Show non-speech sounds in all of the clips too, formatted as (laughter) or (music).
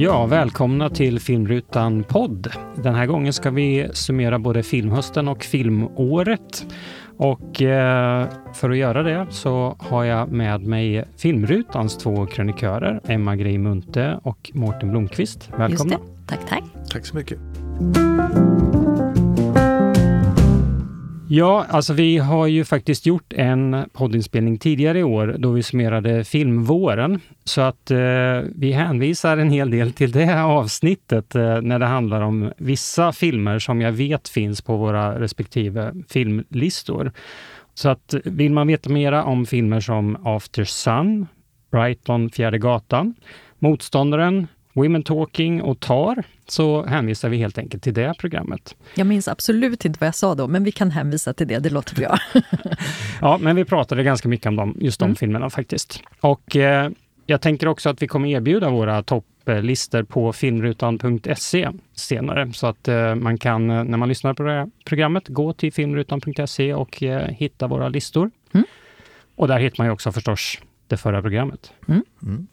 Ja, välkomna till Filmrutan podd. Den här gången ska vi summera både filmhösten och filmåret. Och eh, för att göra det så har jag med mig Filmrutans två krönikörer, Emma Grey Munte och Mårten Blomqvist. Välkomna! Just det. Tack, tack. Tack så mycket. Ja, alltså vi har ju faktiskt gjort en poddinspelning tidigare i år då vi summerade filmvåren. Så att eh, vi hänvisar en hel del till det avsnittet eh, när det handlar om vissa filmer som jag vet finns på våra respektive filmlistor. Så att vill man veta mera om filmer som After Sun, Brighton, Fjärde gatan, Motståndaren, Women Talking och Tar så hänvisar vi helt enkelt till det programmet. Jag minns absolut inte vad jag sa då, men vi kan hänvisa till det. Det låter bra. (laughs) ja, men vi pratade ganska mycket om dem, just de mm. filmerna faktiskt. Och eh, jag tänker också att vi kommer erbjuda våra topplistor på filmrutan.se senare. Så att eh, man kan, eh, när man lyssnar på det här programmet, gå till filmrutan.se och eh, hitta våra listor. Mm. Och där hittar man ju också förstås det förra programmet. Mm.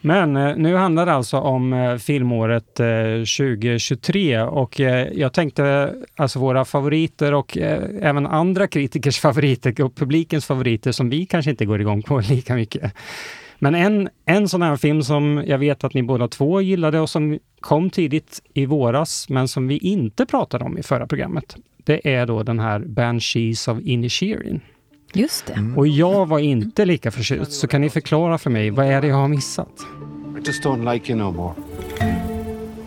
Men eh, nu handlar det alltså om eh, filmåret eh, 2023 och jag tänkte alltså våra favoriter och även andra kritikers (laughs) favoriter och publikens favoriter som vi kanske inte går igång på (laughs) lika mycket. Men en, en sån här film som jag vet att ni båda två gillade och som kom tidigt i våras, men som vi inte pratade om i förra programmet, det är då den här Banshees of Inisherin. Just det. Mm. Och jag var inte lika förtjust, så kan ni förklara för mig, vad är det jag har missat? I just don't like you no more.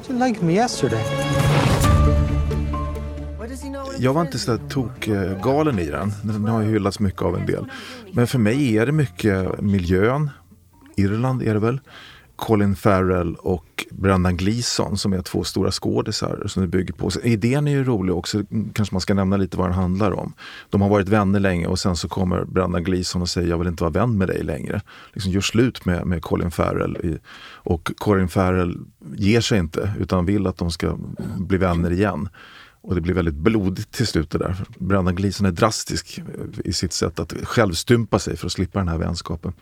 You liked me yesterday. Jag var inte så tokgalen i den. Den har hyllats mycket av en del. Men för mig är det mycket miljön. Irland är det väl. Colin Farrell och Brendan Gleeson som är två stora skådisar som det bygger på. Så idén är ju rolig också, kanske man ska nämna lite vad den handlar om. De har varit vänner länge och sen så kommer Brendan Gleeson och säger jag vill inte vara vän med dig längre. Liksom gör slut med, med Colin Farrell. Och Colin Farrell ger sig inte utan vill att de ska bli vänner igen. Och det blir väldigt blodigt till slut det där. Brendan Gleeson är drastisk i sitt sätt att självstympa sig för att slippa den här vänskapen.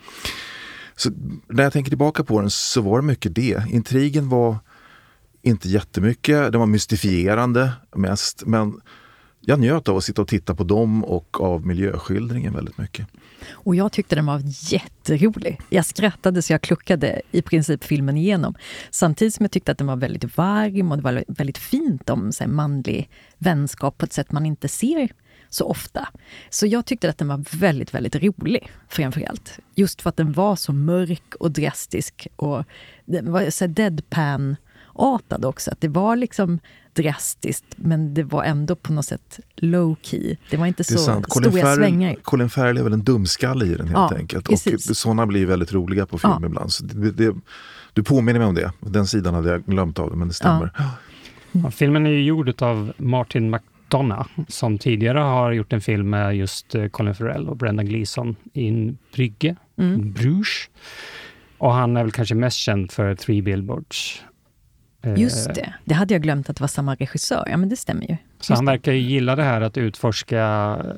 Så när jag tänker tillbaka på den så var det mycket det. Intrigen var inte jättemycket, den var mystifierande mest. Men jag njöt av att sitta och titta på dem och av miljöskildringen väldigt mycket. Och jag tyckte den var jätterolig. Jag skrattade så jag kluckade i princip filmen igenom. Samtidigt som jag tyckte att den var väldigt varm och det var väldigt fint om så här, manlig vänskap på ett sätt man inte ser så ofta. Så jag tyckte att den var väldigt, väldigt rolig framförallt. Just för att den var så mörk och drastisk och den var så deadpan-artad också. Att det var liksom drastiskt men det var ändå på något sätt low key. Det var inte så stora Farrell, svängar. Colin Farrell är väl en dumskalle i den helt ja, enkelt. Precis. Och sådana blir väldigt roliga på film ja. ibland. Så det, det, du påminner mig om det. Den sidan hade jag glömt av det, men det stämmer. Ja. Ja, filmen är ju gjord av Martin Mc Donna, som tidigare har gjort en film med just eh, Colin Farrell och Brendan Gleeson i en brygge, mm. Bruges. Och han är väl kanske mest känd för Three Billboards. Eh, just det, det hade jag glömt att det var samma regissör. Ja, men det stämmer ju. Så han verkar ju gilla det här att utforska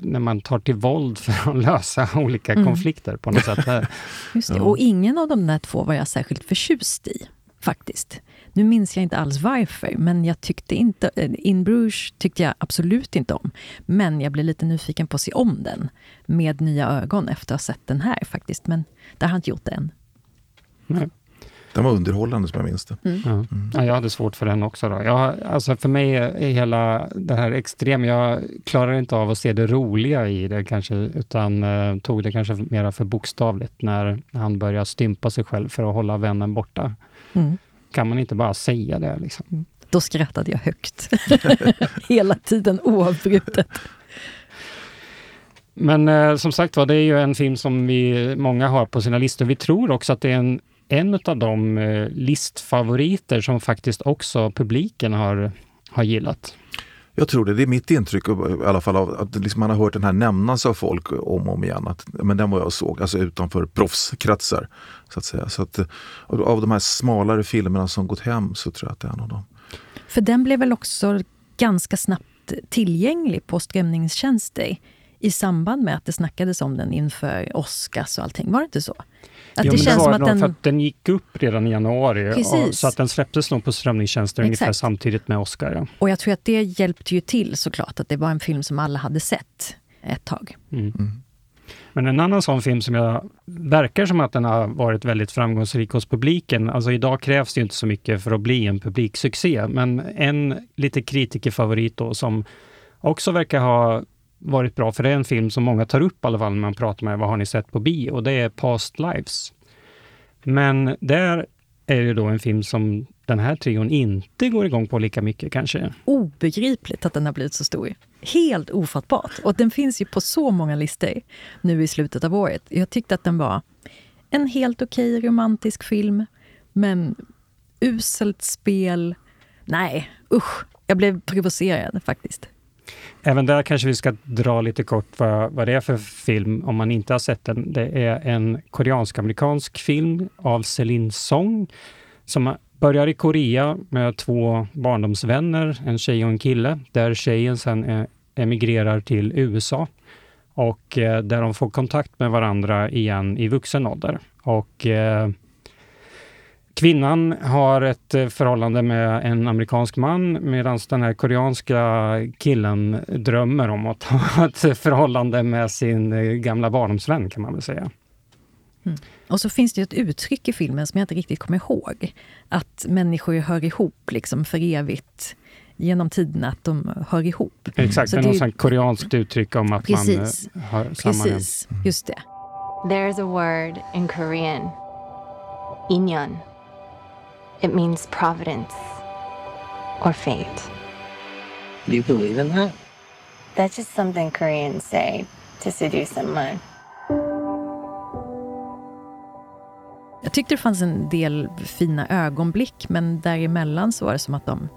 när man tar till våld för att (laughs) lösa olika mm. konflikter på något sätt. (laughs) Just det, och ingen av de där två var jag särskilt förtjust i, faktiskt. Nu minns jag inte alls varför, men jag tyckte inte... Eh, In Bruges tyckte jag absolut inte om. Men jag blev lite nyfiken på att se om den med nya ögon efter att ha sett den här faktiskt. Men det har jag inte gjort än. Nej. Den var underhållande som jag minns det. Mm. Ja. Mm. Ja, jag hade svårt för den också. Då. Jag, alltså för mig är hela det här extrem. Jag klarar inte av att se det roliga i det kanske, utan uh, tog det kanske mera för bokstavligt när han började stympa sig själv för att hålla vännen borta. Mm kan man inte bara säga det? Liksom? Då skrattade jag högt. (laughs) Hela tiden oavbrutet. Men eh, som sagt var, det är ju en film som vi många har på sina listor. Vi tror också att det är en, en av de eh, listfavoriter som faktiskt också publiken har, har gillat. Jag tror det. Det är mitt intryck eh, i alla fall av att liksom man har hört den här nämnas av folk om och om igen. Att, men den var jag såg, alltså utanför proffskretsar. Så att säga. Så att, eh, av de här smalare filmerna som gått hem så tror jag att det är en av dem. För den blev väl också ganska snabbt tillgänglig på strömningstjänster i samband med att det snackades om den inför Oscars och allting. Var det inte så? Att jo, det, känns det som att den... För att den gick upp redan i januari. Och, så att den släpptes nog på strömningstjänster ungefär samtidigt med Oscar. Ja. Och jag tror att det hjälpte ju till såklart, att det var en film som alla hade sett ett tag. Mm. Mm. Men en annan sån film som jag verkar som att den har varit väldigt framgångsrik hos publiken. Alltså idag krävs det inte så mycket för att bli en publiksuccé, men en lite kritikerfavorit då som också verkar ha varit bra, för det är en film som många tar upp i alla fall när man pratar med vad har ni sett på bio? Och det är Past Lives. Men där är det då en film som den här trion inte går igång på lika mycket kanske. Obegripligt att den har blivit så stor. Helt ofattbart. Och den finns ju på så många listor nu i slutet av året. Jag tyckte att den var en helt okej okay romantisk film, men uselt spel. Nej, usch. Jag blev provocerad faktiskt. Även där kanske vi ska dra lite kort vad, vad det är för film, om man inte har sett den. Det är en koreansk-amerikansk film av Celine Song, som börjar i Korea med två barndomsvänner, en tjej och en kille, där tjejen sen e, emigrerar till USA och eh, där de får kontakt med varandra igen i vuxen ålder. Och eh, Kvinnan har ett eh, förhållande med en amerikansk man medan den här koreanska killen drömmer om att ha (laughs) ett förhållande med sin eh, gamla barndomsvän kan man väl säga. Mm. Och så finns det ett uttryck i filmen som jag inte riktigt kommer ihåg. Att människor hör ihop liksom för evigt genom tiden att de hör ihop. Exakt, så det är något koreanskt uttryck om att precis, man eh, hör samman. Precis, just det. There's a word in Korean, inyon. It means providence or fate. Do you believe in that? That's just something Koreans say to seduce someone. Jag tyckte det fanns en del fina ögonblick, men däremellan så var det som att de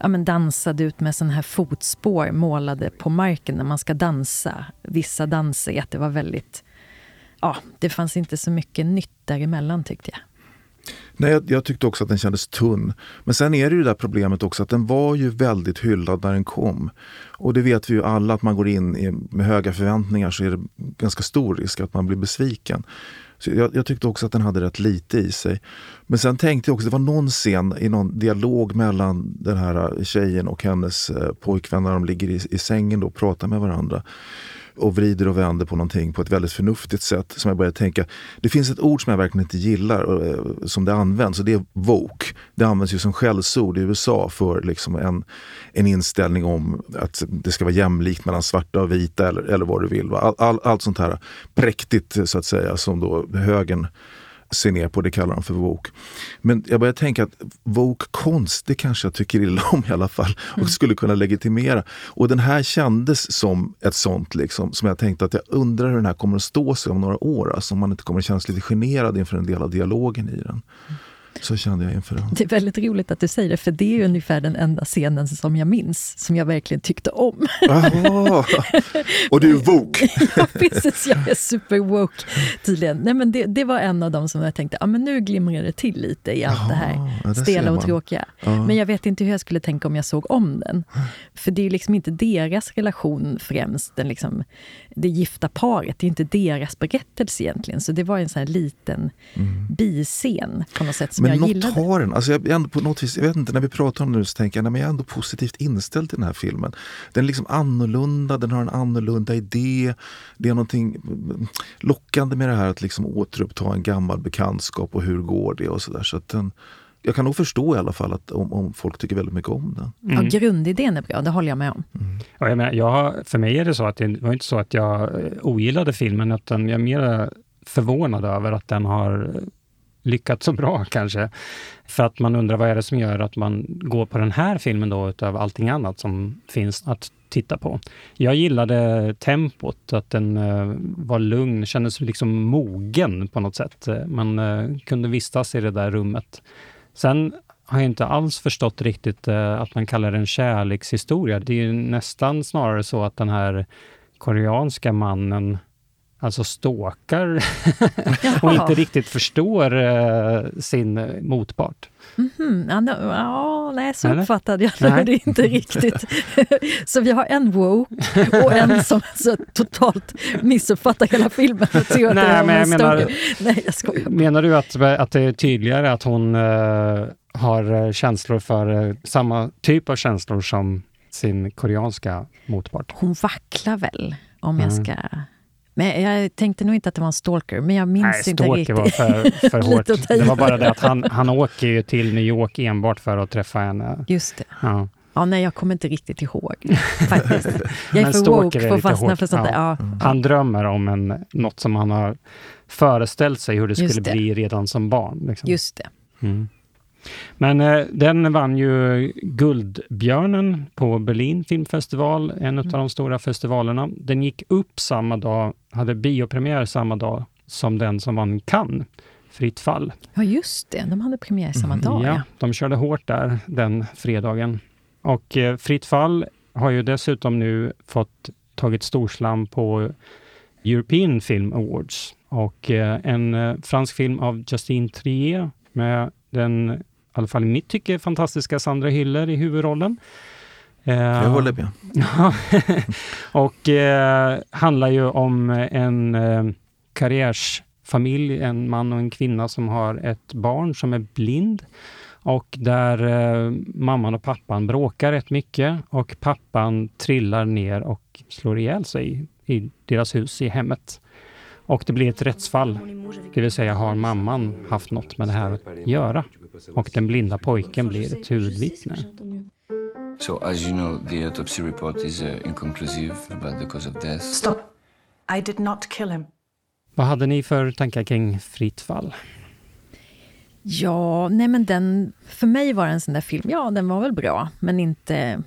ja, men dansade ut med sån här fotspår målade på marken när man ska dansa. Vissa danser, att det var väldigt... Ja, det fanns inte så mycket nytt däremellan tyckte jag. Nej, jag, jag, tyckte också att den kändes tunn. Men sen är det ju det där problemet också att den var ju väldigt hyllad när den kom. Och det vet vi ju alla att man går in i, med höga förväntningar så är det ganska stor risk att man blir besviken. Så jag, jag, tyckte också att den hade rätt lite i sig. Men sen tänkte jag också, det var någon scen i någon dialog mellan den här tjejen och hennes eh, pojkvän när de ligger i, i sängen och pratar med varandra och vrider och vänder på någonting på ett väldigt förnuftigt sätt. Som jag började tänka, det finns ett ord som jag verkligen inte gillar och, eh, som det används och det är woke. Det används ju som skällsord i USA för liksom en, en inställning om att det ska vara jämlikt mellan svarta och vita eller, eller vad du vill. All, all, allt sånt här präktigt så att säga som då högern ser ner på, det kallar de för woke. Men jag börjar tänka att woke-konst, det kanske jag tycker illa om i alla fall och mm. skulle kunna legitimera. Och den här kändes som ett sånt, liksom, som jag tänkte att jag undrar hur den här kommer att stå sig om några år. Alltså om man inte kommer att kännas lite generad inför en del av dialogen i den. Mm. Så kände jag inför den. Det är väldigt roligt att du säger det, för det är ungefär den enda scenen som jag minns, som jag verkligen tyckte om. Aha. Och du är woke! (laughs) ja, precis. Jag är super woke tydligen. Nej, men det, det var en av dem som jag tänkte, ja, men nu glimrar det till lite i allt Aha, det här ja, stela och tråkiga. Ja. Men jag vet inte hur jag skulle tänka om jag såg om den. För det är liksom inte deras relation främst, den liksom, det gifta paret, det är inte deras berättelse egentligen. Så det var en sån här liten mm. biscen på något sätt som men jag gillade. Något har den. Alltså jag, ändå på något vis, jag vet inte, när vi pratar om det nu så tänker jag att jag är ändå positivt inställd till den här filmen. Den är liksom annorlunda, den har en annorlunda idé. Det är någonting lockande med det här att liksom återuppta en gammal bekantskap och hur går det och sådär. Så att den, jag kan nog förstå i alla fall att om, om folk tycker väldigt mycket om den. Mm. Ja, grundidén är bra, det håller jag med om. Mm. Ja, jag menar, jag, för mig är det så att det var inte så att jag eh, ogillade filmen, utan jag är mer förvånad över att den har lyckats så bra (laughs) kanske. För att man undrar vad är det som gör att man går på den här filmen då utöver allting annat som finns att titta på. Jag gillade tempot, att den uh, var lugn, kändes liksom mogen på något sätt. Man uh, kunde vistas i det där rummet. Sen har jag inte alls förstått riktigt eh, att man kallar det en kärlekshistoria. Det är nästan snarare så att den här koreanska mannen alltså stalkar (laughs) och inte riktigt förstår eh, sin motpart. Mm, ja, no, ja, nej, så Eller? uppfattade jag Nej. det inte (laughs) riktigt. (laughs) så vi har en woke och en som så totalt missuppfattar hela filmen och Nej, men jag en menar-. Nej, jag skojar. Menar du att, att det är tydligare att hon eh, har eh, känslor för eh, samma typ av känslor som sin koreanska motpart? Hon vacklar väl, om jag Mm. ska... Men jag tänkte nog inte att det var en stalker, men jag minns Nej, inte stalker riktigt. var för, för (laughs) hårt. Det var bara det att han, han åker ju till New York enbart för att träffa henne. Just det. Ja. Ja, nej, jag kommer inte riktigt ihåg faktiskt. Jag är Men för stalker woke för att fastna hårt. för sånt där. Ja. Ja. Han drömmer om en, något som han har föreställt sig hur det Just skulle det. bli redan som barn. Liksom. Just det. Mm. Men eh, den vann ju Guldbjörnen på Berlin filmfestival, en Mm. av de stora festivalerna. Den gick upp samma dag, hade biopremiär samma dag som den som vann Cannes, Fritt fall. Ja, just det. De hade premiär samma dag. Ja, Ja. de körde hårt där den fredagen. Och eh, Fritt fall har ju dessutom nu fått tagit storslam på European Film Awards. Och eh, en eh, fransk film av Justine Trier med den, alla fall i mitt tycke, fantastiska Sandra Hüller i huvudrollen. Eh, Jag håller med. (laughs) Och eh, handlar ju om en eh, karriärsfamilj, en man och en kvinna som har ett barn som är blind. Och där eh, mamman och pappan bråkar rätt mycket och pappan trillar ner och slår ihjäl sig i deras hus, i hemmet. Och det blir ett rättsfall, det vill säga har mamman haft något med det här att göra? Och den blinda pojken blir ett huvudvittne. So, as you know, the autopsy report is uh, inconclusive about the cause of death. Stop. I did not kill him. Vad hade ni för tankar kring Fritt fall? Ja, nej men den, för mig var det en sån där film, ja den var väl bra, men inte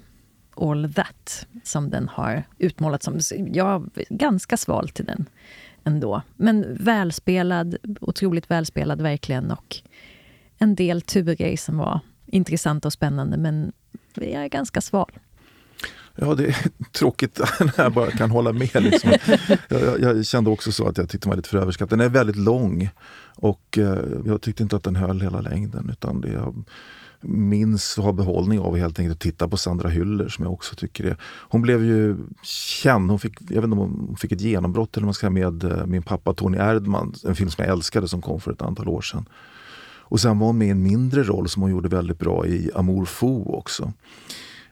all that som den har utmålats som. Jag är ganska sval till den ändå. Men välspelad, otroligt välspelad verkligen och en del turer som var intressanta och spännande, men jag är ganska sval. Ja, det är (laughs) tråkigt (laughs) när jag bara kan hålla med. Liksom. (laughs) Jag, jag, kände också så att jag tyckte den var lite för överskattad. Den är väldigt lång och eh, jag tyckte inte att den höll hela längden. Utan det jag minns och har behållning av helt enkelt att titta på Sandra Hyller som jag också tycker är... Hon blev ju känd, hon fick, jag vet inte om hon fick ett genombrott eller man ska säga, med eh, min pappa Tony Erdman, en film som jag älskade som kom för ett antal år sedan. Och sen var hon med i en mindre roll som hon gjorde väldigt bra i Amour fou också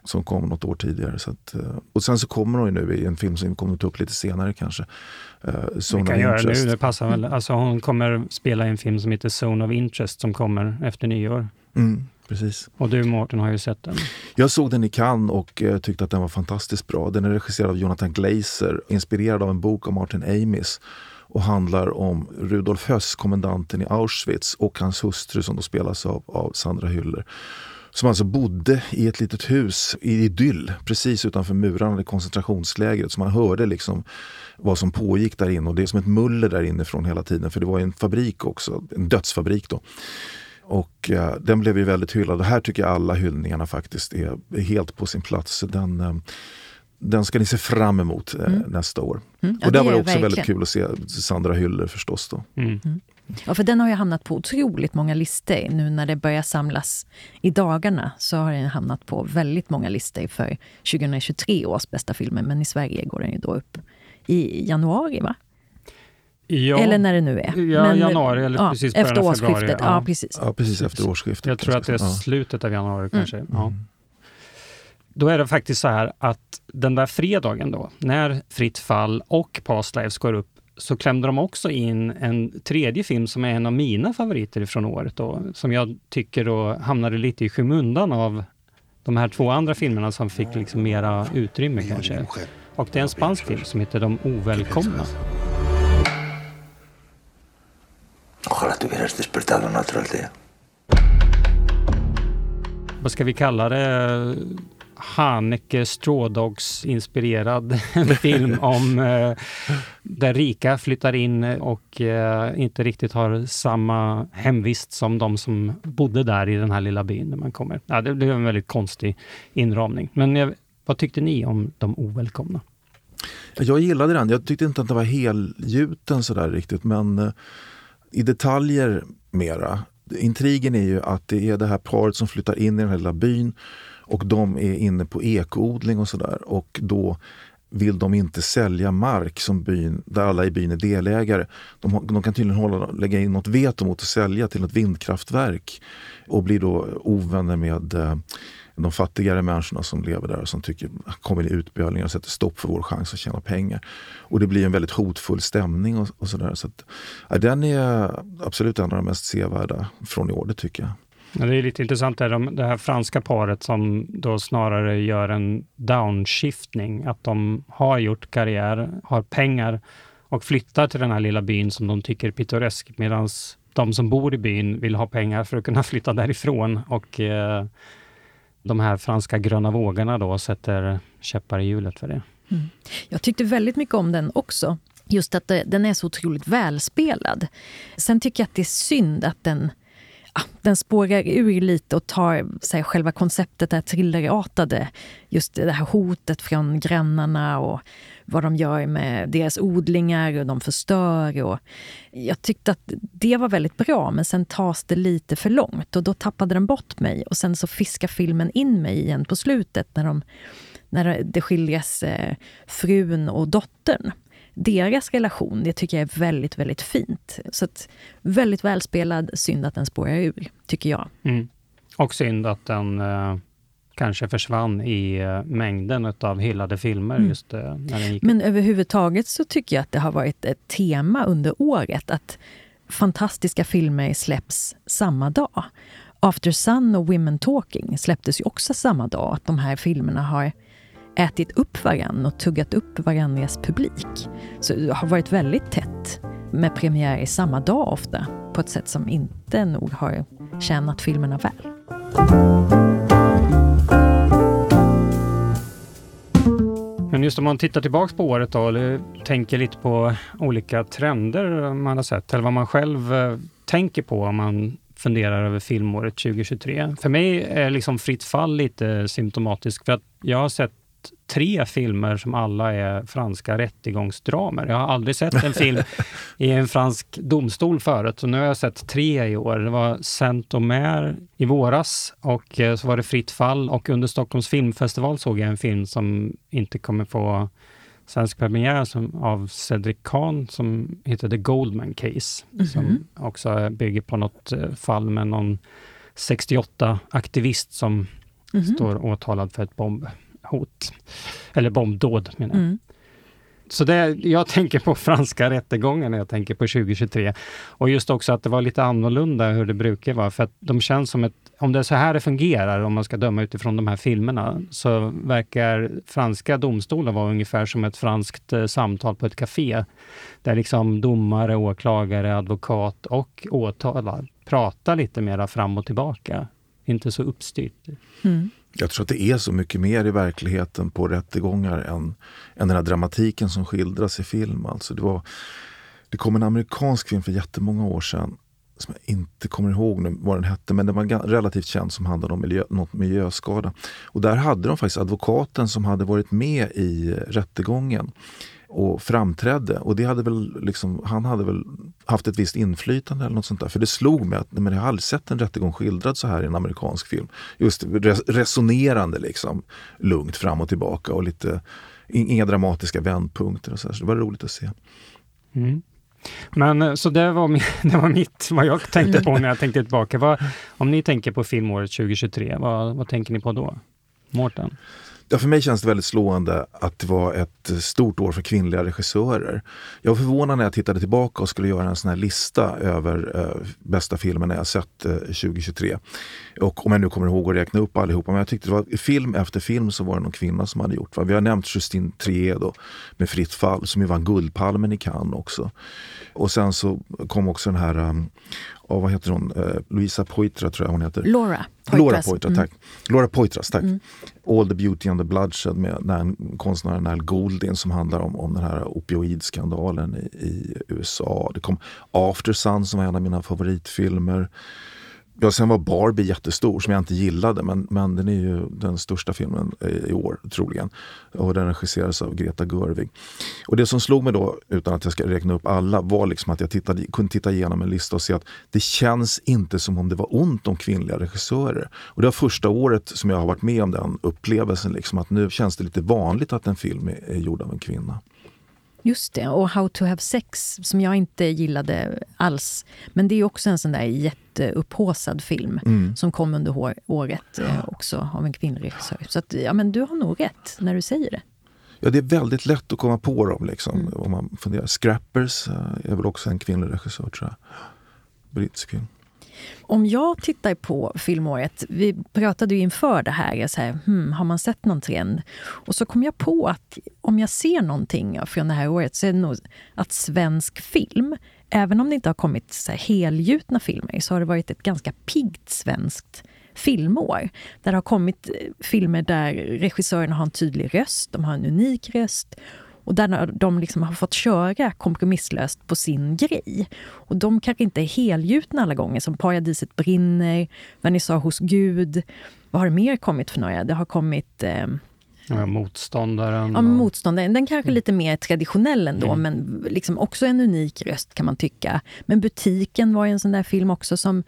som kom något år tidigare. Så att, eh, och sen så kommer hon nu i en film som vi kommer att ta upp lite senare kanske. Uh, Vi kan göra det nu, det passar väl. Alltså hon kommer spela i en film som heter Zone of Interest som kommer efter nyår. Mm, precis. Och du Mårten har ju sett den. Jag såg den i Cannes och eh, tyckte att den var fantastiskt bra. Den är regisserad av Jonathan Glazer, inspirerad av en bok av Martin Amis och handlar om Rudolf Höss, kommendanten i Auschwitz och hans hustru som då spelas av, av Sandra Hüller. Som alltså bodde i ett litet hus i idyll precis utanför murarna i koncentrationslägret. Så man hörde liksom vad som pågick där inne och det är som ett muller där inifrån hela tiden för det var ju en fabrik också, en dödsfabrik då. Och eh, den blev ju väldigt hyllad och här tycker jag alla hyllningarna faktiskt är, helt på sin plats. Den, eh, den ska ni se fram emot eh, nästa år. Mm. Ja, och där det var det också väldigt verkligen. kul att se Sandra Hyller förstås. Då. Mm. Ja, för den har ju hamnat på otroligt många listor. Nu när det börjar samlas i dagarna så har den hamnat på väldigt många listor för 2023 års bästa filmer. Men i Sverige går den ju då upp i januari, va? Ja, Eller när det nu är. Ja, Men, januari eller ja, precis början Efter av årsskiftet, februari, ja. ja. precis. Ja, precis efter årsskiftet. jag tror att det är Ja. slutet av januari kanske. Då är det faktiskt så här att den där fredagen då, när Fritt fall och Past Lives går upp, så klämde de också in en tredje film som är en av mina favoriter från året då, som jag tycker då hamnade lite i skymundan av de här två andra filmerna som fick liksom mera utrymme kanske. Och det är en spansk film som heter De ovälkomna. Ojalá te hubieras despertado en otro día. Vad ska vi kalla det? Haneke Strådogs-inspirerad (laughs) film om eh, där rika flyttar in och eh, inte riktigt har samma hemvist som de som bodde där i den här lilla byn när man kommer. Ja, det blev en väldigt konstig inramning. Men eh, vad tyckte ni om De ovälkomna? Jag gillade den. Jag tyckte inte att den var helgjuten sådär riktigt men eh, i detaljer mera. Intrigen är ju att det är det här paret som flyttar in i den här lilla byn och de är inne på ekoodling och sådär och då vill de inte sälja mark som byn, där alla i byn är delägare. De, de kan tydligen hålla, lägga in något veto mot att sälja till ett vindkraftverk och blir då ovänner med eh, de fattigare människorna som lever där och som tycker kommer i utbölingar och sätter stopp för vår chans att tjäna pengar. Och det blir en väldigt hotfull stämning och, och sådär. Så att, ja, den är absolut en av de mest sevärda från i år, det tycker jag. Ja, det är lite intressant det, de, det här franska paret som då snarare gör en downshiftning. Att de har gjort karriär, har pengar och flyttar till den här lilla byn som de tycker är pittoresk medan de som bor i byn vill ha pengar för att kunna (laughs) flytta därifrån. Och eh, de här franska gröna vågorna då sätter käppar i hjulet för det. Mm. Jag tyckte väldigt mycket om den också. Just att det, den är så otroligt välspelad. Sen tycker jag att det är synd att den den spårar ur lite och tar här, själva konceptet, det här thrillerartade, just det här hotet från grannarna och vad de gör med deras odlingar och de förstör. Och jag tyckte att det var väldigt bra, men sen tas det lite för långt och då tappade den bort mig. Och sen så fiskar filmen in mig igen på slutet när, de, när det skiljas eh, frun och dottern deras relation, det tycker jag är väldigt, väldigt fint. Så att, väldigt välspelad, synd att den spårar ur, tycker jag. Mm. Och synd att den eh, kanske försvann i eh, mängden av hyllade filmer. Mm. just eh, när den gick. Men överhuvudtaget så tycker jag att det har varit ett tema under året att fantastiska filmer släpps samma dag. After Sun och Women Talking släpptes ju också samma dag. Att de här filmerna har ätit upp varann och tuggat upp varandras publik. Så det har varit väldigt tätt med premiär samma dag ofta på ett sätt som inte nog har tjänat filmerna väl. Men just om man tittar tillbaks på året då, eller tänker lite på olika trender man har sett, eller vad man själv eh, tänker på om man funderar över filmåret 2023. För mig är liksom Fritt fall lite symptomatiskt, för att jag har sett tre filmer som alla är franska rättegångsdramer. Jag har aldrig sett en film (laughs) i en fransk domstol förut, så nu har jag sett tre i år. Det var Saint-Omer i våras och eh, så var det Fritt fall och under Stockholms filmfestival såg jag en film som inte kommer få svensk premiär som, av Cedric Kahn som heter The Goldman Case, mm -hmm. som också bygger på något eh, fall med någon 68-aktivist som mm -hmm. står åtalad för ett bomb hot. Eller bombdåd menar jag. Mm. Så det, jag tänker på franska rättegångar när jag tänker på 2023. Och just också att det var lite annorlunda hur det brukar vara. För att de känns som ett... Om det är så här det fungerar, om man ska döma utifrån de här filmerna, så verkar franska domstolar vara ungefär som ett franskt eh, samtal på ett café. Där liksom domare, åklagare, advokat och åtalad pratar lite mera fram och tillbaka. Inte så uppstyrt. Mm. Jag tror att det är så mycket mer i verkligheten på rättegångar än, än den här dramatiken som skildras i film. Alltså det, var, det kom en amerikansk film för jättemånga år sedan som jag inte kommer ihåg nu vad den hette, men den var relativt känd som handlade om miljö, något miljöskada. Och där hade de faktiskt advokaten som hade varit med i rättegången och framträdde. Och det hade väl liksom, han hade väl haft ett visst inflytande eller något sånt där. För det slog mig att men jag har aldrig sett en rättegång skildrad så här i en amerikansk film. Just resonerande liksom, lugnt fram och tillbaka och lite, inga dramatiska vändpunkter och så, här. så det var roligt att se. Mm. Men eh, så det var, (laughs) det var mitt, vad jag tänkte på när jag tänkte tillbaka. Vad, om ni tänker på filmåret 2023, vad, vad tänker ni på då? Mårten? Ja, för mig känns det väldigt slående att det var ett stort år för kvinnliga regissörer. Jag var förvånad när jag tittade tillbaka och skulle göra en sån här lista över eh, bästa filmerna jag sett eh, 2023. Och om jag nu kommer ihåg att räkna upp allihopa, men jag tyckte det var film efter film så var det någon kvinna som hade gjort. Va? Vi har nämnt Justine Triedo med Fritt fall, som ju vann Guldpalmen i Cannes också. Och sen så kom också den här um, oh, vad heter hon, Louisa Poitra tror jag hon heter. Laura Poitras. Laura Poitra, tack. Mm. Laura Poitras, tack. Mm. All the beauty and the bloodshed med konstnären Nile Goulding som handlar om, om den här opioidskandalen i, i USA. Det kom After Sun som var en av mina favoritfilmer. Ja, sen var Barbie jättestor som jag inte gillade men, men den är ju den största filmen i år troligen. Och den regisseras av Greta Görvig. Och det som slog mig då, utan att jag ska räkna upp alla, var liksom att jag tittade, kunde titta igenom en lista och se att det känns inte som om det var ont om kvinnliga regissörer. Och det var första året som jag har varit med om den upplevelsen, liksom, att nu känns det lite vanligt att en film är, är gjord av en kvinna. Just det, och How to have sex som jag inte gillade alls. Men det är också en sån där jätteupphåsad film mm. som kom under året eh, också av en kvinnlig regissör. Så att, ja, men du har nog rätt när du säger det. Ja, det är väldigt lätt att komma på dem liksom, mm. om man funderar. Scrappers eh, är väl också en kvinnlig regissör tror jag. Brittisk film. Om jag tittar på filmåret, vi pratade ju inför det här, så här hmm, har man sett någon trend? Och så kom jag på att om jag ser någonting från det här året så är det nog att svensk film, även om det inte har kommit så här helgjutna filmer, så har det varit ett ganska piggt svenskt filmår. Där det har kommit eh, filmer där regissörerna har en tydlig röst, de har en unik röst och där de liksom har fått köra kompromisslöst på sin grej. Och de kanske inte är helgjutna alla gånger, som Paradiset brinner, Vernissage hos Gud. Vad har det mer kommit för några? Det har kommit... Eh, Ja, motståndaren. Ja, motståndaren. Den kanske är lite mer traditionell ändå, mm. men liksom också en unik röst kan man tycka. Men Butiken var en sån där film också som,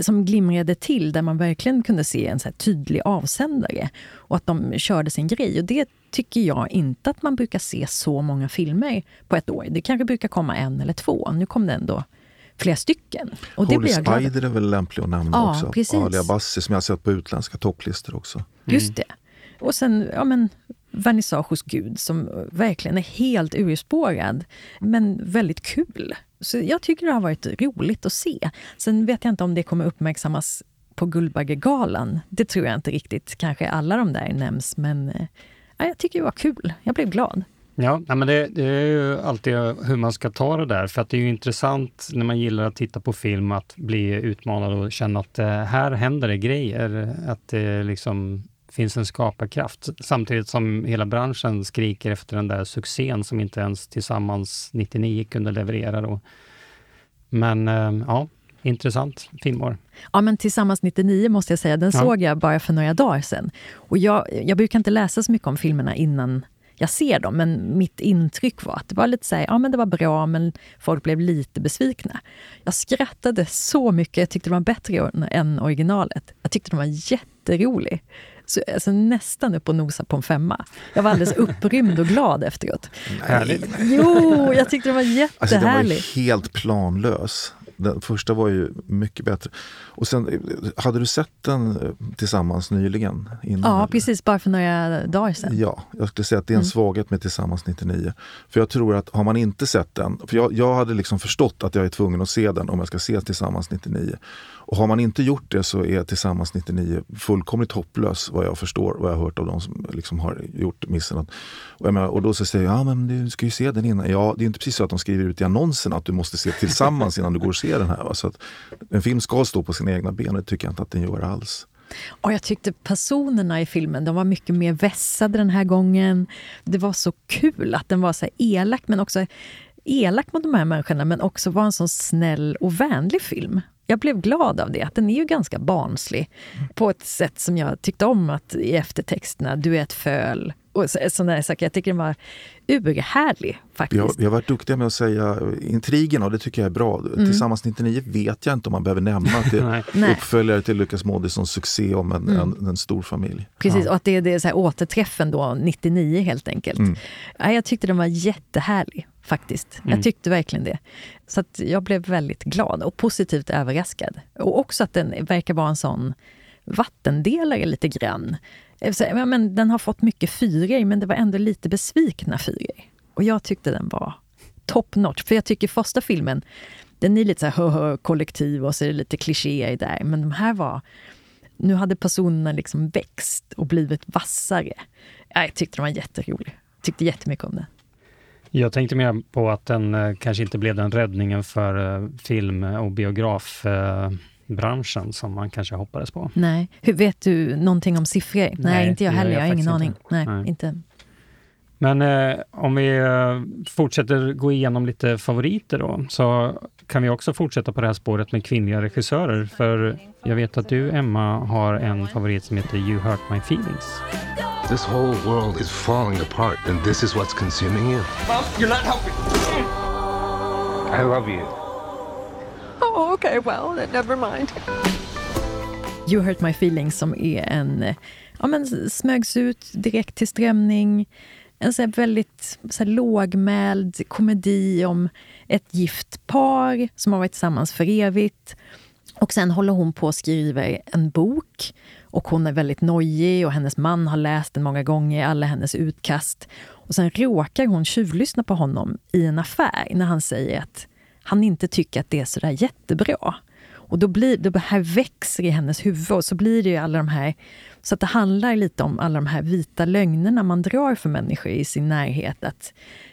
som glimrade till, där man verkligen kunde se en så tydlig avsändare. Och att de körde sin grej. Och det tycker jag inte att man brukar se så många filmer på ett år. Det kanske brukar komma en eller två. Nu kom det ändå flera stycken. Och Holy det blir jag glad. Spider är väl lämplig att nämna ja, också. Precis. Ali Abassi som jag har sett på utländska topplistor också. Mm. Just det. Och sen ja, men, vernissage hos Gud som eh, verkligen är helt urspårad, men väldigt kul. Så jag tycker det har varit roligt att se. Sen vet jag inte om det kommer uppmärksammas på Guldbaggegalan. Det tror jag inte riktigt. Kanske alla de där nämns, men eh, ja, jag tycker det var kul. Jag blev glad. Ja, men det, det, är ju alltid hur man ska ta det där, för att det är ju intressant när man gillar att titta på film, att bli utmanad och känna att eh, här händer det grejer. Att det liksom finns en skaparkraft. Samtidigt som hela branschen skriker efter den där succén som inte ens Tillsammans 99 kunde leverera. Då. Men eh, ja, intressant filmår. Ja, men Tillsammans 99 måste jag säga, den ja. såg jag bara för några dagar sedan. Och jag, jag brukar inte läsa så mycket om filmerna innan jag ser dem, men mitt intryck var att det var lite så här, ja men det var bra, men folk blev lite besvikna. Jag skrattade så mycket, jag tyckte det var bättre än originalet. Jag tyckte den var jätterolig. Så, alltså, nästan upp och nosa på en femma. Jag var alldeles upprymd och glad efteråt. Härligt. Jo, jag tyckte den var jättehärlig. Alltså, den var helt planlös. Den första var ju mycket bättre. Och sen, hade du sett den eh, tillsammans nyligen? Innan, ja, precis. Bara för några dagar sedan. Ja, jag skulle säga att det är en mm. svaghet med Tillsammans 99. För jag tror att har man inte sett den, för jag, jag hade liksom förstått att jag är tvungen att se den om jag ska se Tillsammans 99. Och har man inte gjort det så är Tillsammans 99 fullkomligt hopplös vad jag förstår, vad jag har hört av de som liksom har gjort missen. Och, menar, och då så säger jag, ja men du ska ju se den innan. Ja, det är inte precis så att de skriver ut i annonsen att du måste se tillsammans innan du går och ser den här. Va? Så att en film ska stå på sina egna ben, det tycker jag inte att den gör alls. Och jag tyckte personerna i filmen de var mycket mer vässade den här gången. Det var så kul att den var så elak, men också elak mot de här människorna, men också var en så snäll och vänlig film jag blev glad av det, att den är ju ganska barnslig på ett sätt som jag tyckte om att i eftertexterna, du är ett föl och sådana saker. Jag tycker den var urhärlig faktiskt. Vi har, vi har varit duktiga med att säga intrigerna och det tycker jag är bra. Mm. Tillsammans 99 vet jag inte om man behöver nämna att det (laughs) är uppföljare till Lukas Moodyssons succé om en, mm. en, en, stor familj. Precis, ja. och att det är, det är så här återträffen då 99 helt enkelt. Mm. Ja, jag tyckte den var jättehärlig faktiskt. Mm. Jag tyckte verkligen det. Så jag blev väldigt glad och positivt överraskad. Och också att den verkar vara en sån vattendelare lite grann. Ja, men den har fått mycket fyror, men det var ändå lite besvikna fyror. Och jag tyckte den var top notch. För jag tycker första filmen, den är lite så här hö, hö, kollektiv och så är det lite klichéer där. Men de här var... Nu hade personerna liksom växt och blivit vassare. Jag tyckte den var jätterolig. Tyckte jättemycket om den. Jag tänkte mer på att den eh, kanske inte blev den räddningen för eh, film och biograf. Eh, biografbranschen som man kanske hoppades på. Nej. Hur Vet du någonting om siffror? Nej, Nej inte jag heller. Jag har ingen aning. Inte. Nej, Nej. Inte. Men eh, om vi eh, fortsätter gå igenom lite favoriter då, så kan vi också fortsätta på det här spåret med kvinnliga regissörer. För jag vet att du, Emma, har en favorit som heter You Hurt My Feelings. This whole world is falling apart and this is what's consuming you. Mom, you're not helping. I love you. (laughs) Oh, okay, well, never mind. You Hurt My Feelings som är en, ja men smögs ut direkt till strömning. En så väldigt så lågmäld komedi om ett gift par som har varit tillsammans för evigt. Och sen håller hon på att skriva en bok och hon är väldigt nojig och hennes man har läst den många gånger, alla hennes utkast. Och sen råkar hon tjuvlyssna på honom i en affär när han säger att han inte tycker att det är sådär jättebra. Och då blir det här växer i hennes huvud och så blir det ju alla de här... Så att det handlar lite om alla de här vita lögnerna man drar för människor i sin närhet. Att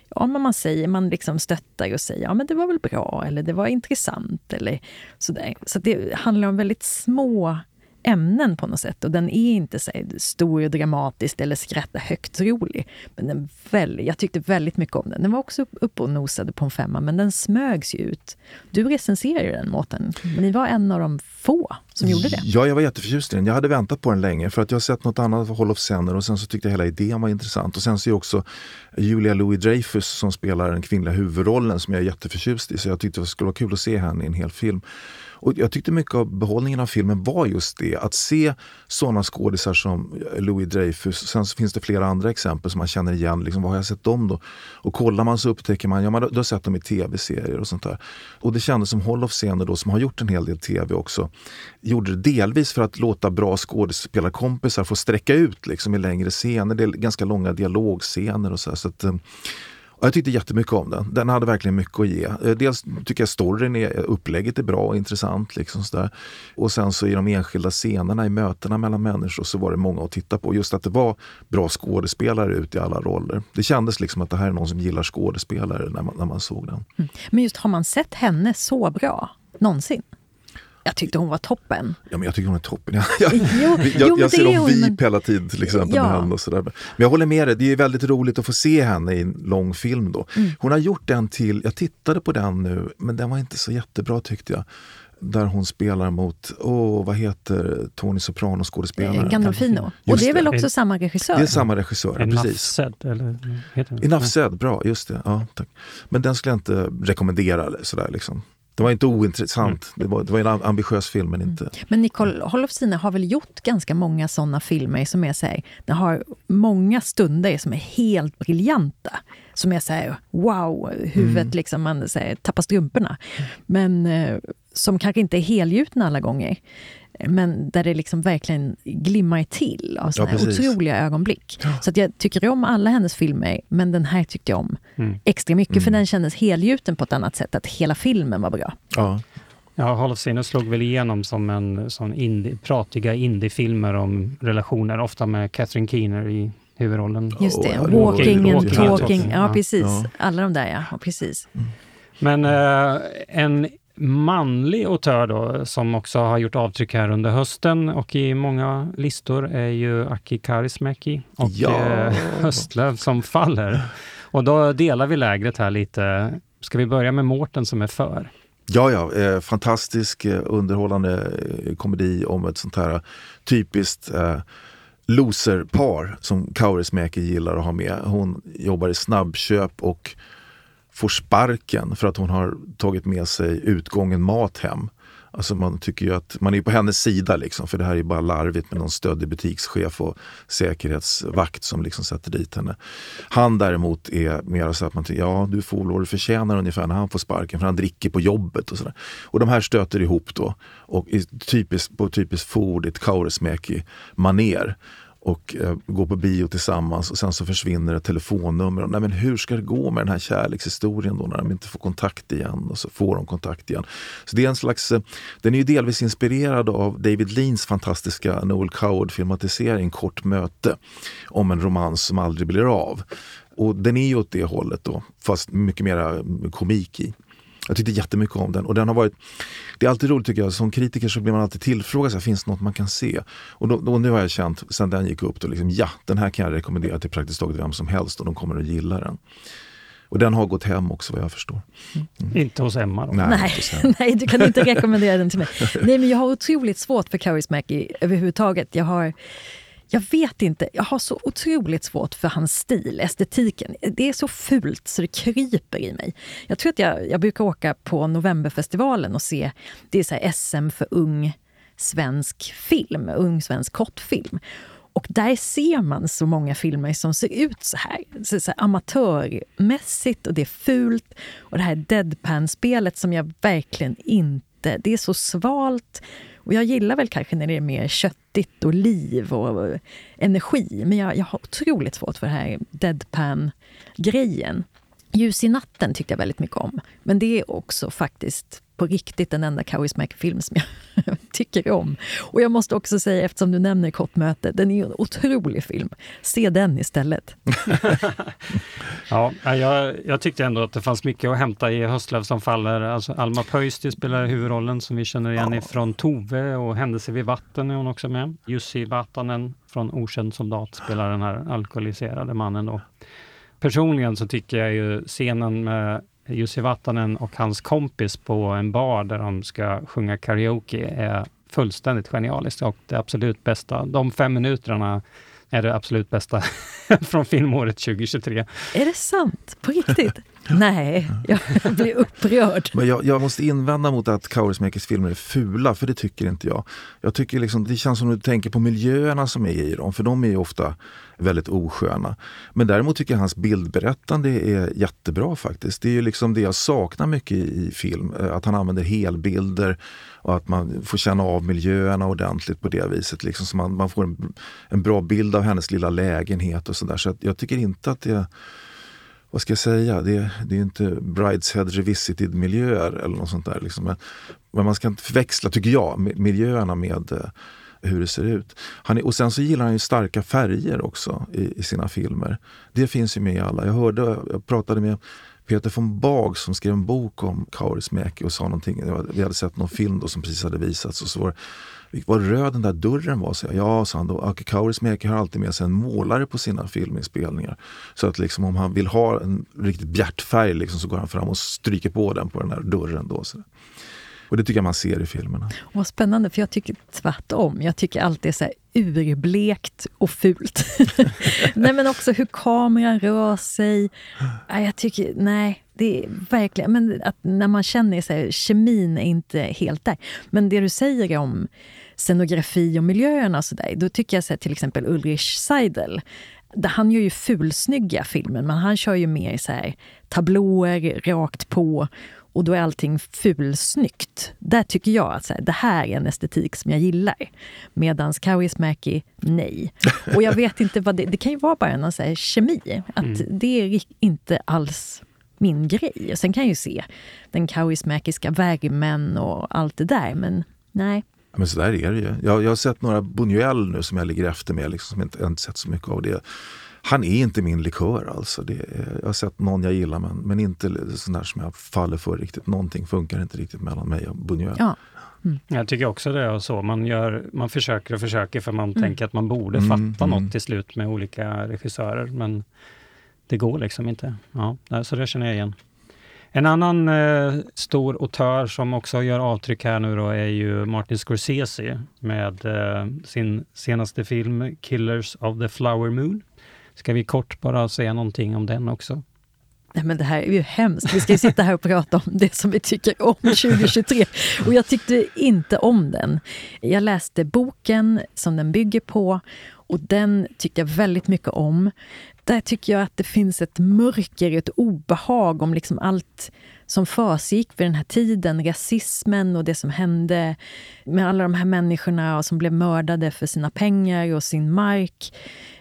ja, men man säger, man liksom stöttar och säger ja men det var väl bra eller det var intressant eller sådär. Så det handlar om väldigt små ämnen på något sätt. Och den är inte så stor och dramatisk eller skratta högt rolig. Men den väl, jag tyckte väldigt mycket om den. Den var också uppe och nosade på en femma, men den smögs ju ut. Du recenserade den, Mårten. Ni var en av de få som gjorde det. Ja, jag var jätteförtjust i den. Jag hade väntat på den länge för att jag har sett något annat av Hall of Senner och sen så tyckte jag hela idén var intressant. Och sen så är också Julia Louis-Dreyfus som spelar den kvinnliga huvudrollen som jag är jätteförtjust i. Så jag tyckte det skulle vara kul att se henne i en hel film. Och jag tyckte mycket av behållningen av filmen var just det, att se sådana skådisar som eh, Louis Dreyfus. Sen finns det flera andra exempel som man känner igen. Liksom, vad har jag sett dem då? Och kollar man så upptäcker man, ja man har sett dem i tv-serier och sånt där. Och det kändes som Hall of Scener då, som har gjort en hel del tv också, gjorde det delvis för att låta bra skådespelarkompisar få sträcka ut liksom, i längre scener. Det är ganska långa dialogscener och så. Här, så att, eh, och jag tyckte jättemycket om den. Den hade verkligen mycket att ge. Eh, dels tycker jag storyn, är, eh, upplägget är bra och intressant. Liksom så Och sen så i de enskilda scenerna, i mötena mellan människor, så var det många att titta på. Just att det var bra skådespelare ute i alla roller. Det kändes liksom att det här är någon som gillar skådespelare när man, när man såg den. Mm. Men just har man sett henne så bra någonsin? Jag tyckte hon var toppen. Ja, men jag tycker hon är toppen. (laughs) Jag, jo, jag, jo, jag ser dem VIP men... hela tiden till exempel ja. med henne och sådär. Men jag håller med dig, det är väldigt roligt att få se henne i en lång film då. Mm. Hon har gjort den till, jag tittade på den nu, men den var inte så jättebra tyckte jag där hon spelar mot, oh, vad heter Tony Soprano skådespelaren? Gandolfino. och det är väl också samma regissör? Det är samma regissör, en precis. Said, eller heter Enough said, bra, just det. Ja, tack. Men den skulle jag inte rekommendera sådär liksom. Det var inte ointressant. Mm. Det, var, det var en ambitiös film, men inte... Mm. Men Nicole Holofsine har väl gjort ganska många såna filmer som är så här, den har många stunder som är helt briljanta. Som är så här, wow, huvudet mm. liksom, man så här, tappar strumporna. Men eh, som kanske inte är helgjutna alla gånger. Men där det liksom verkligen glimmar till av såna ja, otroliga ögonblick. Ja. Så att jag tycker om alla hennes filmer, men den här tyckte jag om mm. extra mycket. Mm. För den kändes helgjuten på ett annat sätt, att hela filmen var bra. Ja. Ja, Hall of Scener slog väl igenom som en sån indie, pratiga indiefilmer om relationer, ofta med Catherine Keener i huvudrollen. Just det, oh, Walking and Talking. Ja, precis. Ja. Alla de där, ja. precis. Mm. Men uh, en manlig autör då, som också har gjort avtryck här under hösten och i många listor är ju Aki Kaurismäki och ja. eh, (laughs) Höstlöv som faller. Och då delar vi lägret här lite. Ska vi börja med Mårten som är för? Ja, ja, eh, fantastisk eh, underhållande eh, komedi om ett sånt här typiskt eh, loserpar som Kaurismäki gillar att ha med. Hon jobbar i snabbköp och får sparken för att hon har tagit med sig utgången mat hem. Alltså man tycker ju att man är på hennes sida liksom, för det här är bara larvigt med någon stöddig butikschef och säkerhetsvakt som liksom sätter dit henne. Han däremot är mer så att man tycker, ja du får vad du förtjänar ungefär när han får sparken för han dricker på jobbet och sådär. Och de här stöter ihop då och typiskt, på typiskt Ford, ett Kaurismäki-maner och eh, går på bio tillsammans och sen så försvinner ett telefonnummer. Nej, men hur ska det gå med den här kärlekshistorien då när de inte får kontakt igen och så får de kontakt igen. Så det är en slags, eh, den är ju delvis inspirerad av David Leans fantastiska Noel Coward-filmatisering Kort möte om en romans som aldrig blir av. Och den är ju åt det hållet då, fast mycket mera komik i. Jag tyckte jättemycket om den och den har varit Det är alltid roligt tycker jag, som kritiker så blir man alltid tillfrågad, så här, finns det något man kan se? Och då, då, nu har jag känt, sen den gick upp, då liksom, ja, den här kan jag rekommendera till praktiskt taget vem som helst och de kommer att gilla den. Och den har gått hem också vad jag förstår. Mm. Inte hos Emma då? Nej, Nej, Emma. (laughs) nej, du kan inte rekommendera den till mig. (laughs) Nej, men jag har otroligt svårt för Kaurismäki överhuvudtaget. Jag har jag vet inte, jag har så otroligt svårt för hans stil, estetiken. Det är så fult så det kryper i mig. Jag tror att jag, jag brukar åka på Novemberfestivalen och se, det är så SM för ung svensk film, ung svensk kortfilm. Och där ser man så många filmer som ser ut så här. Så, så här amatörmässigt och det är fult. Och det här deadpan-spelet som jag verkligen inte... Det är så svalt. Och jag gillar väl kanske när det är mer köttigt och liv och energi. Men jag, jag har otroligt svårt för den här deadpan-grejen. Ljus i natten tyckte jag väldigt mycket om. Men det är också faktiskt på riktigt den enda Kaurismäki-film som jag (laughs) tycker om. Och jag måste också säga, eftersom du nämner Kortmöte, den är en otrolig film. Se den istället. (laughs) ja, jag, jag tyckte ändå att det fanns mycket att hämta i Höstlöv som faller. Alltså Alma Pöysti spelar huvudrollen som vi känner igen ifrån Tove och Händelse vid vatten är hon också med. Jussi Vatanen från Okänd soldat spelar den här alkoholiserade mannen då. Personligen så tycker jag ju scenen med Jussi Vatanen och hans kompis på en bar där de ska sjunga karaoke är fullständigt genialiskt och det absolut bästa. De fem minuterna är det absolut bästa (laughs) från filmåret 2023. Är det sant? På riktigt? Nej, jag (laughs) blir upprörd. Men jag, jag måste invända mot att Kaurismäkis filmer är fula, för det tycker inte jag. Jag tycker liksom, det känns som att du tänker på miljöerna som är i dem, för de är ju ofta väldigt osköna. Men däremot tycker jag hans bildberättande är jättebra faktiskt. Det är ju liksom det jag saknar mycket i, i film, eh, att han använder helbilder och att man får känna av miljöerna ordentligt på det viset. Liksom, så man, man får en, en bra bild av hennes lilla lägenhet och sådär. Så, så jag tycker inte att det vad ska jag säga, det, det är inte Brideshead Revisited miljöer eller något sånt där. Liksom. Men, men, man ska inte förväxla, tycker jag, miljöerna med eh, hur det ser ut. Han är, och sen så gillar han ju starka färger också i, i, sina filmer. Det finns ju med i alla. Jag hörde, jag pratade med Peter von Bag som skrev en bok om Kaurismäki och sa någonting. Vi hade sett någon film då som precis hade visats och så var vad röd den där dörren var. Så jag, ja, sa han då. Aki Kaurismäki har alltid med sig en målare på sina filminspelningar. Så att liksom, om han vill ha en riktigt bjärt färg liksom, så går han fram och stryker på den på den där dörren. Då, så. Och det tycker jag man ser i filmerna. Vad spännande, för jag tycker tvärtom. Jag tycker allt är så här urblekt och fult. (laughs) nej, men också hur kameran rör sig. Jag tycker, nej, det är verkligen... Men att när man känner så här, kemin är inte helt där. Men det du säger om scenografi och miljöerna och så där, då tycker jag så här, till exempel Ulrich Seidel han gör ju fulsnygga filmer, men han kör ju mer så här, tablåer rakt på och då är allting fulsnyggt. Där tycker jag att så här, det här är en estetik som jag gillar. Medans Kaurismäki, nej. Och jag vet inte vad det... Det kan ju vara bara en så här, kemi. Att mm. det är inte alls min grej. Sen kan jag ju se den kaurismäkiska värmen och allt det där, men nej. Men så där är det ju. Jag, jag har sett några Buñuel nu som jag ligger efter med, liksom, som jag inte, jag inte sett så mycket av det. Han är inte min likör alltså. Det är, jag har sett någon jag gillar men, men inte sån där som jag faller för riktigt. Någonting funkar inte riktigt mellan mig och Buñuel. Ja. Mm. Jag tycker också det är så. Man, gör, man försöker och försöker för man mm. tänker att man borde mm, fatta mm. något till slut med olika regissörer. Men det går liksom inte. Ja, så det känner jag igen. En annan eh, stor autör som också gör avtryck här nu då är ju Martin Scorsese med eh, sin senaste film Killers of the Flower Moon. Ska vi kort bara säga någonting om den också? Nej, men det här är ju hemskt. Vi ska ju sitta här och prata om det som vi tycker om (laughs) 2023. Och jag tyckte inte om den. Jag läste boken som den bygger på och den tyckte jag väldigt mycket om. Där tycker jag att det finns ett mörker, ett obehag om liksom allt som försiggick vid den här tiden. Rasismen och det som hände med alla de här människorna som blev mördade för sina pengar och sin mark.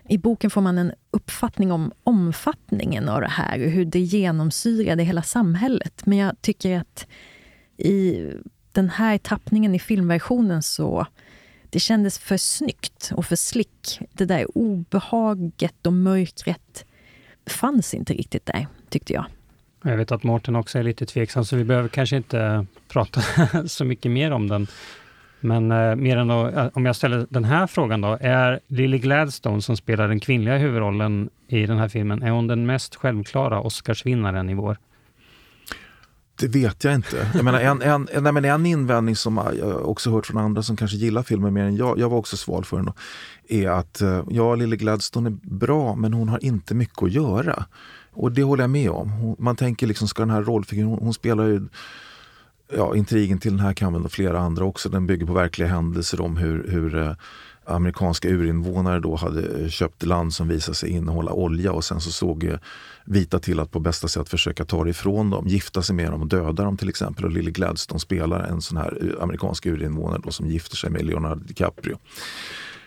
I boken får man en uppfattning om omfattningen av det här och hur det genomsyrade hela samhället. Men jag tycker att i den här tappningen i filmversionen så det kändes för snyggt och för slick. Det där obehaget och mörkret fanns inte riktigt där, tyckte jag. Jag vet att Mårten också är lite tveksam, så vi behöver kanske inte prata (laughs) så mycket mer om den. Men eh, mer än då, eh, om jag ställer den här frågan då. Är Lily Gladstone, som spelar den kvinnliga huvudrollen i den här filmen, är hon den mest självklara Oscarsvinnaren i vår? Det vet jag inte. Jag menar, en, en, nej, men en invändning som jag också hört från andra som kanske gillar filmen mer än jag, jag var också sval för den, då, är att eh, ja, lille Gladstone är bra men hon har inte mycket att göra. Och det håller jag med om. Hon, man tänker liksom, ska den här rollfiguren, hon, hon spelar ju ja, intrigen till den här kammen och flera andra också, den bygger på verkliga händelser om hur, hur eh, amerikanska urinvånare då hade eh, köpt land som visade sig innehålla olja och sen så såg eh, vita till att på bästa sätt försöka ta det ifrån dem, gifta sig med dem och döda dem till exempel. Och Lily Gladstone spelar en sån här eh, amerikansk urinvånare då som gifter sig med Leonardo DiCaprio.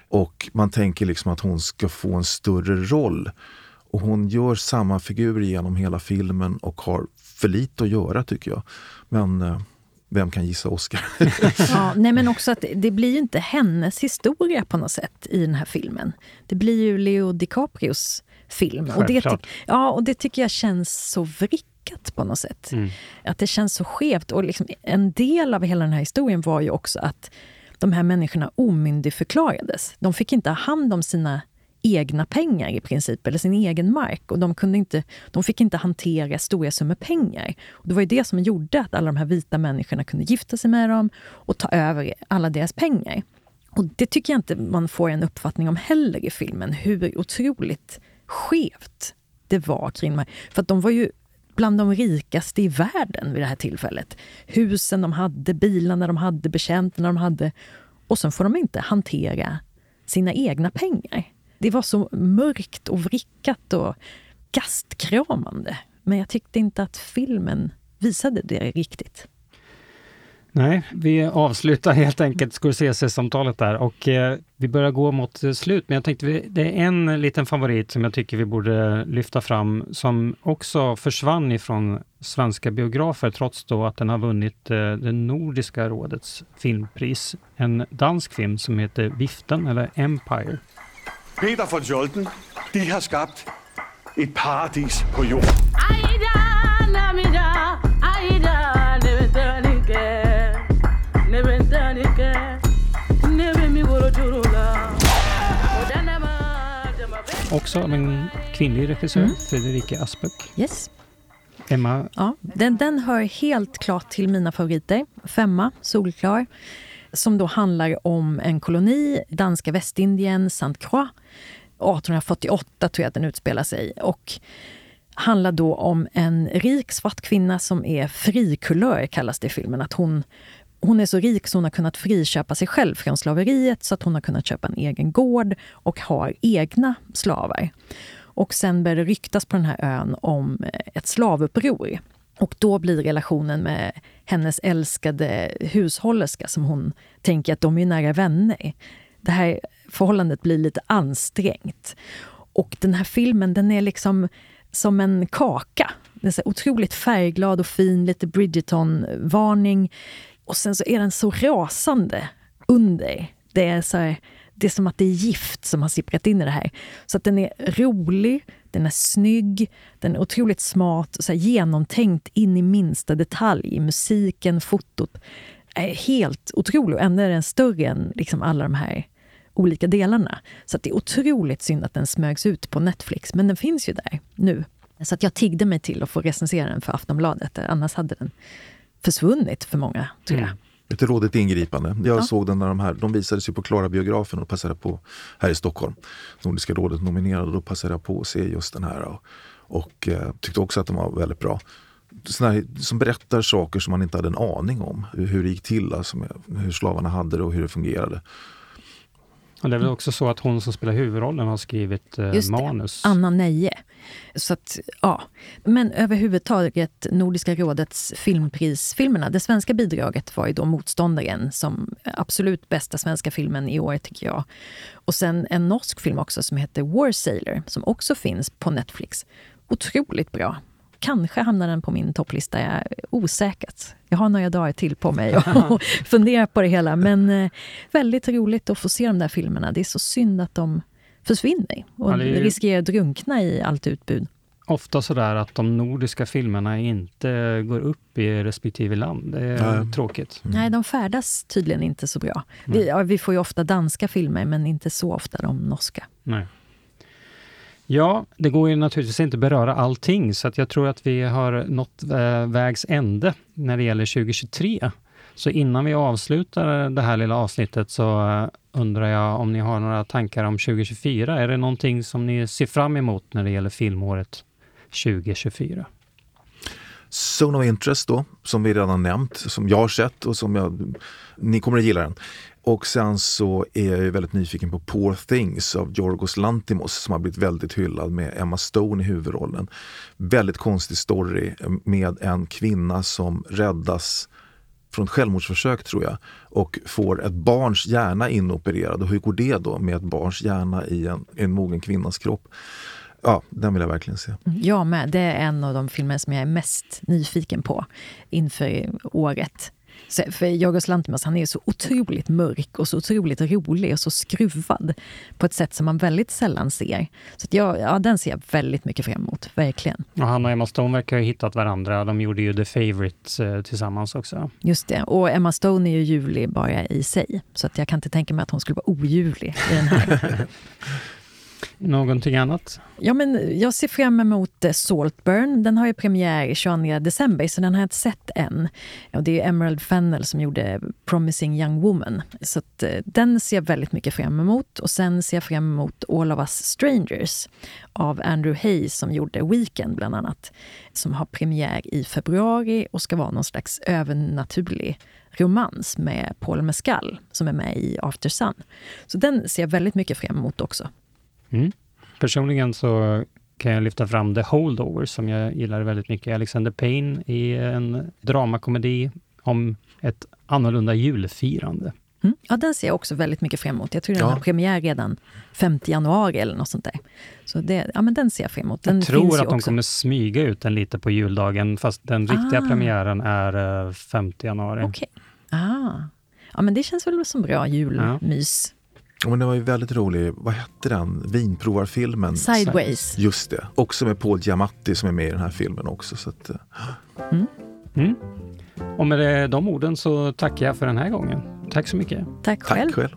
Och man tänker liksom att hon ska få en större roll. Och hon gör samma figur genom hela filmen och har för lite att göra tycker jag. Men eh, vem kan gissa Oscar? (laughs) ja, nej men också att det blir ju inte hennes historia på något sätt i den här filmen. Det blir ju Leo DiCaprios film. Och det, ja, och det tycker jag känns så vrickat på något sätt. Mm. Att det känns så skevt. Och liksom, en del av hela den här historien var ju också att de här människorna omyndigförklarades. De fick inte ha hand om sina egna pengar i princip, eller sin egen mark. Och de, kunde inte, de fick inte hantera stora summor pengar. Och det var ju det som gjorde att alla de här vita människorna kunde gifta sig med dem och ta över alla deras pengar. Och det tycker jag inte man får en uppfattning om heller i filmen, hur otroligt skevt det var kring de här. För att de var ju bland de rikaste i världen vid det här tillfället. Husen de hade, bilarna de hade, betjänterna de hade. Och sen får de inte hantera sina egna pengar. Det var så mörkt och vrickat och gastkramande. Men jag tyckte inte att filmen visade det riktigt. Nej, vi avslutar helt enkelt Scorsese-samtalet där och eh, vi börjar gå mot slut. Men jag tänkte, det är en liten favorit som jag tycker vi borde lyfta fram som också försvann ifrån svenska biografer trots då att den har vunnit eh, det Nordiska rådets filmpris. En dansk film som heter Viften eller Empire. Peter von Scholten, de har skabt et paradis på jord. Också av en kvinnlig regissör, mm. Fredrike Asböck. Yes. Emma? Ja, den, den hör helt klart till mina favoriter. Femma, solklar som då handlar om en koloni, danska Västindien, Saint Croix. 1848 tror jag att den utspelar sig. Och handlar då om en rik svart kvinna som är frikulör, kallas det i filmen. Att hon, hon är så rik så hon har kunnat friköpa sig själv från slaveriet så att hon har kunnat köpa en egen gård och har egna slavar. Och sen börjar det ryktas på den här ön om ett slavuppror. Och då blir relationen med hennes älskade hushållerska som hon tänker att de är nära vänner. Det här förhållandet blir lite ansträngt. Och den här filmen den är liksom som en kaka. Den är så otroligt färgglad och fin, lite Bridgerton-varning. Och sen så är den så rasande under. Det är, så här, det är som att det är gift som har sipprat in i det här. Så att den är rolig, den är snygg, den är otroligt smart, så här genomtänkt in i minsta detalj. Musiken, fotot. Är helt otrolig och ändå är den större än liksom alla de här olika delarna. Så det är otroligt synd att den smögs ut på Netflix, men den finns ju där nu. Så att jag tiggde mig till att få recensera den för Aftonbladet, annars hade den försvunnit för många, tror jag. Mm. Ett rådigt ingripande. Jag ja. såg den när de här, de visades ju på Klara biografen och passade på här i Stockholm. Nordiska rådet nominerade och då passade jag på att se just den här. Och, och eh, tyckte också att de var väldigt bra. Här, som berättar saker som man inte hade en aning om. Hur det gick till, alltså, hur slavarna hade det och hur det fungerade. Och det är väl också så att hon som spelar huvudrollen har skrivit eh, Just manus? Det, Anna Neje. Så att, ja. Men överhuvudtaget Nordiska rådets filmprisfilmerna, det svenska bidraget var ju då Motståndaren som absolut bästa svenska filmen i år tycker jag. Och sen en norsk film också som heter War Sailor som också finns på Netflix. Otroligt bra. Kanske hamnar den på min topplista, jag är osäkert. Jag har några dagar till på mig att (laughs) fundera på det hela. Men eh, väldigt roligt att få se de där filmerna. Det är så synd att de försvinner och ju... riskerar att drunkna i allt utbud. ofta sådär att de nordiska filmerna inte går upp i respektive land. Det är Nej. tråkigt. Nej, de färdas tydligen inte så bra. Vi, ja, vi får ju ofta danska filmer, men inte så ofta de norska. Nej. Ja, det går ju naturligtvis inte att beröra allting, så att jag tror att vi har nått eh, vägs ände när det gäller 2023. Så innan vi avslutar det här lilla avsnittet så eh, undrar jag om ni har några tankar om 2024. Är det någonting som ni ser fram emot när det gäller filmåret 2024? Zone of Interest då, som vi redan nämnt, som jag har sett och som jag, ni kommer att gilla den. Och sen så är jag ju väldigt nyfiken på Poor Things av Giorgos Lantimos som har blivit väldigt hyllad med Emma Stone i huvudrollen. Väldigt konstig story med en kvinna som räddas från ett självmordsförsök tror jag och får ett barns hjärna inopererad. Och hur går det då med ett barns hjärna i en, en mogen kvinnas kropp? Ja, den vill jag verkligen se. Mm, jag med. Det är en av de filmer som jag är mest nyfiken på inför året. Så, för Yorgos Lanthimos han är så otroligt mörk och så otroligt rolig och så skruvad på ett sätt som man väldigt sällan ser. Så jag, ja, den ser jag väldigt mycket fram emot, verkligen. Och han och Emma Stone verkar ha hittat varandra. De gjorde ju The Favourite eh, tillsammans också. Just det. Och Emma Stone är ju ljuvlig bara i sig. Så att jag kan inte tänka mig att hon skulle vara oljuvlig i den här. (laughs) Någonting annat? Ja, men jag ser fram emot eh, Saltburn. Den har ju premiär 22 december, så den har jag inte sett än. Och det är Emerald Fennell som gjorde Promising Young Woman. Så att, eh, den ser jag väldigt mycket fram emot. Och sen ser jag fram emot All of Us Strangers av Andrew Hayes som gjorde Weekend bland annat. Som har premiär i februari och ska vara någon slags övernaturlig romans med Paul Mescal som är med i After Sun. Så den ser jag väldigt mycket fram emot också. Mm. Personligen så kan jag lyfta fram The Holdover som jag gillar väldigt mycket. Alexander Payne i en dramakomedi om ett annorlunda julfirande. Mm. Ja, den ser jag också väldigt mycket fram emot. Jag tror den Ja. har premiär redan 5 januari eller något sånt där. Så det, ja, men den ser jag fram emot. Den jag tror att de också. kommer smyga ut den lite på juldagen, fast den riktiga Ah. premiären är eh, 5 januari. Okej. Ah. Ja, men det känns väl som bra julmys. Ja, men det var ju väldigt rolig, vad hette den, vinprovarfilmen? Sideways. Just det, också med Paul Giamatti som är med i den här filmen också. Så att, eh, Mm. Och med de orden så tackar jag för den här gången. Tack så mycket. Tack Tack själv.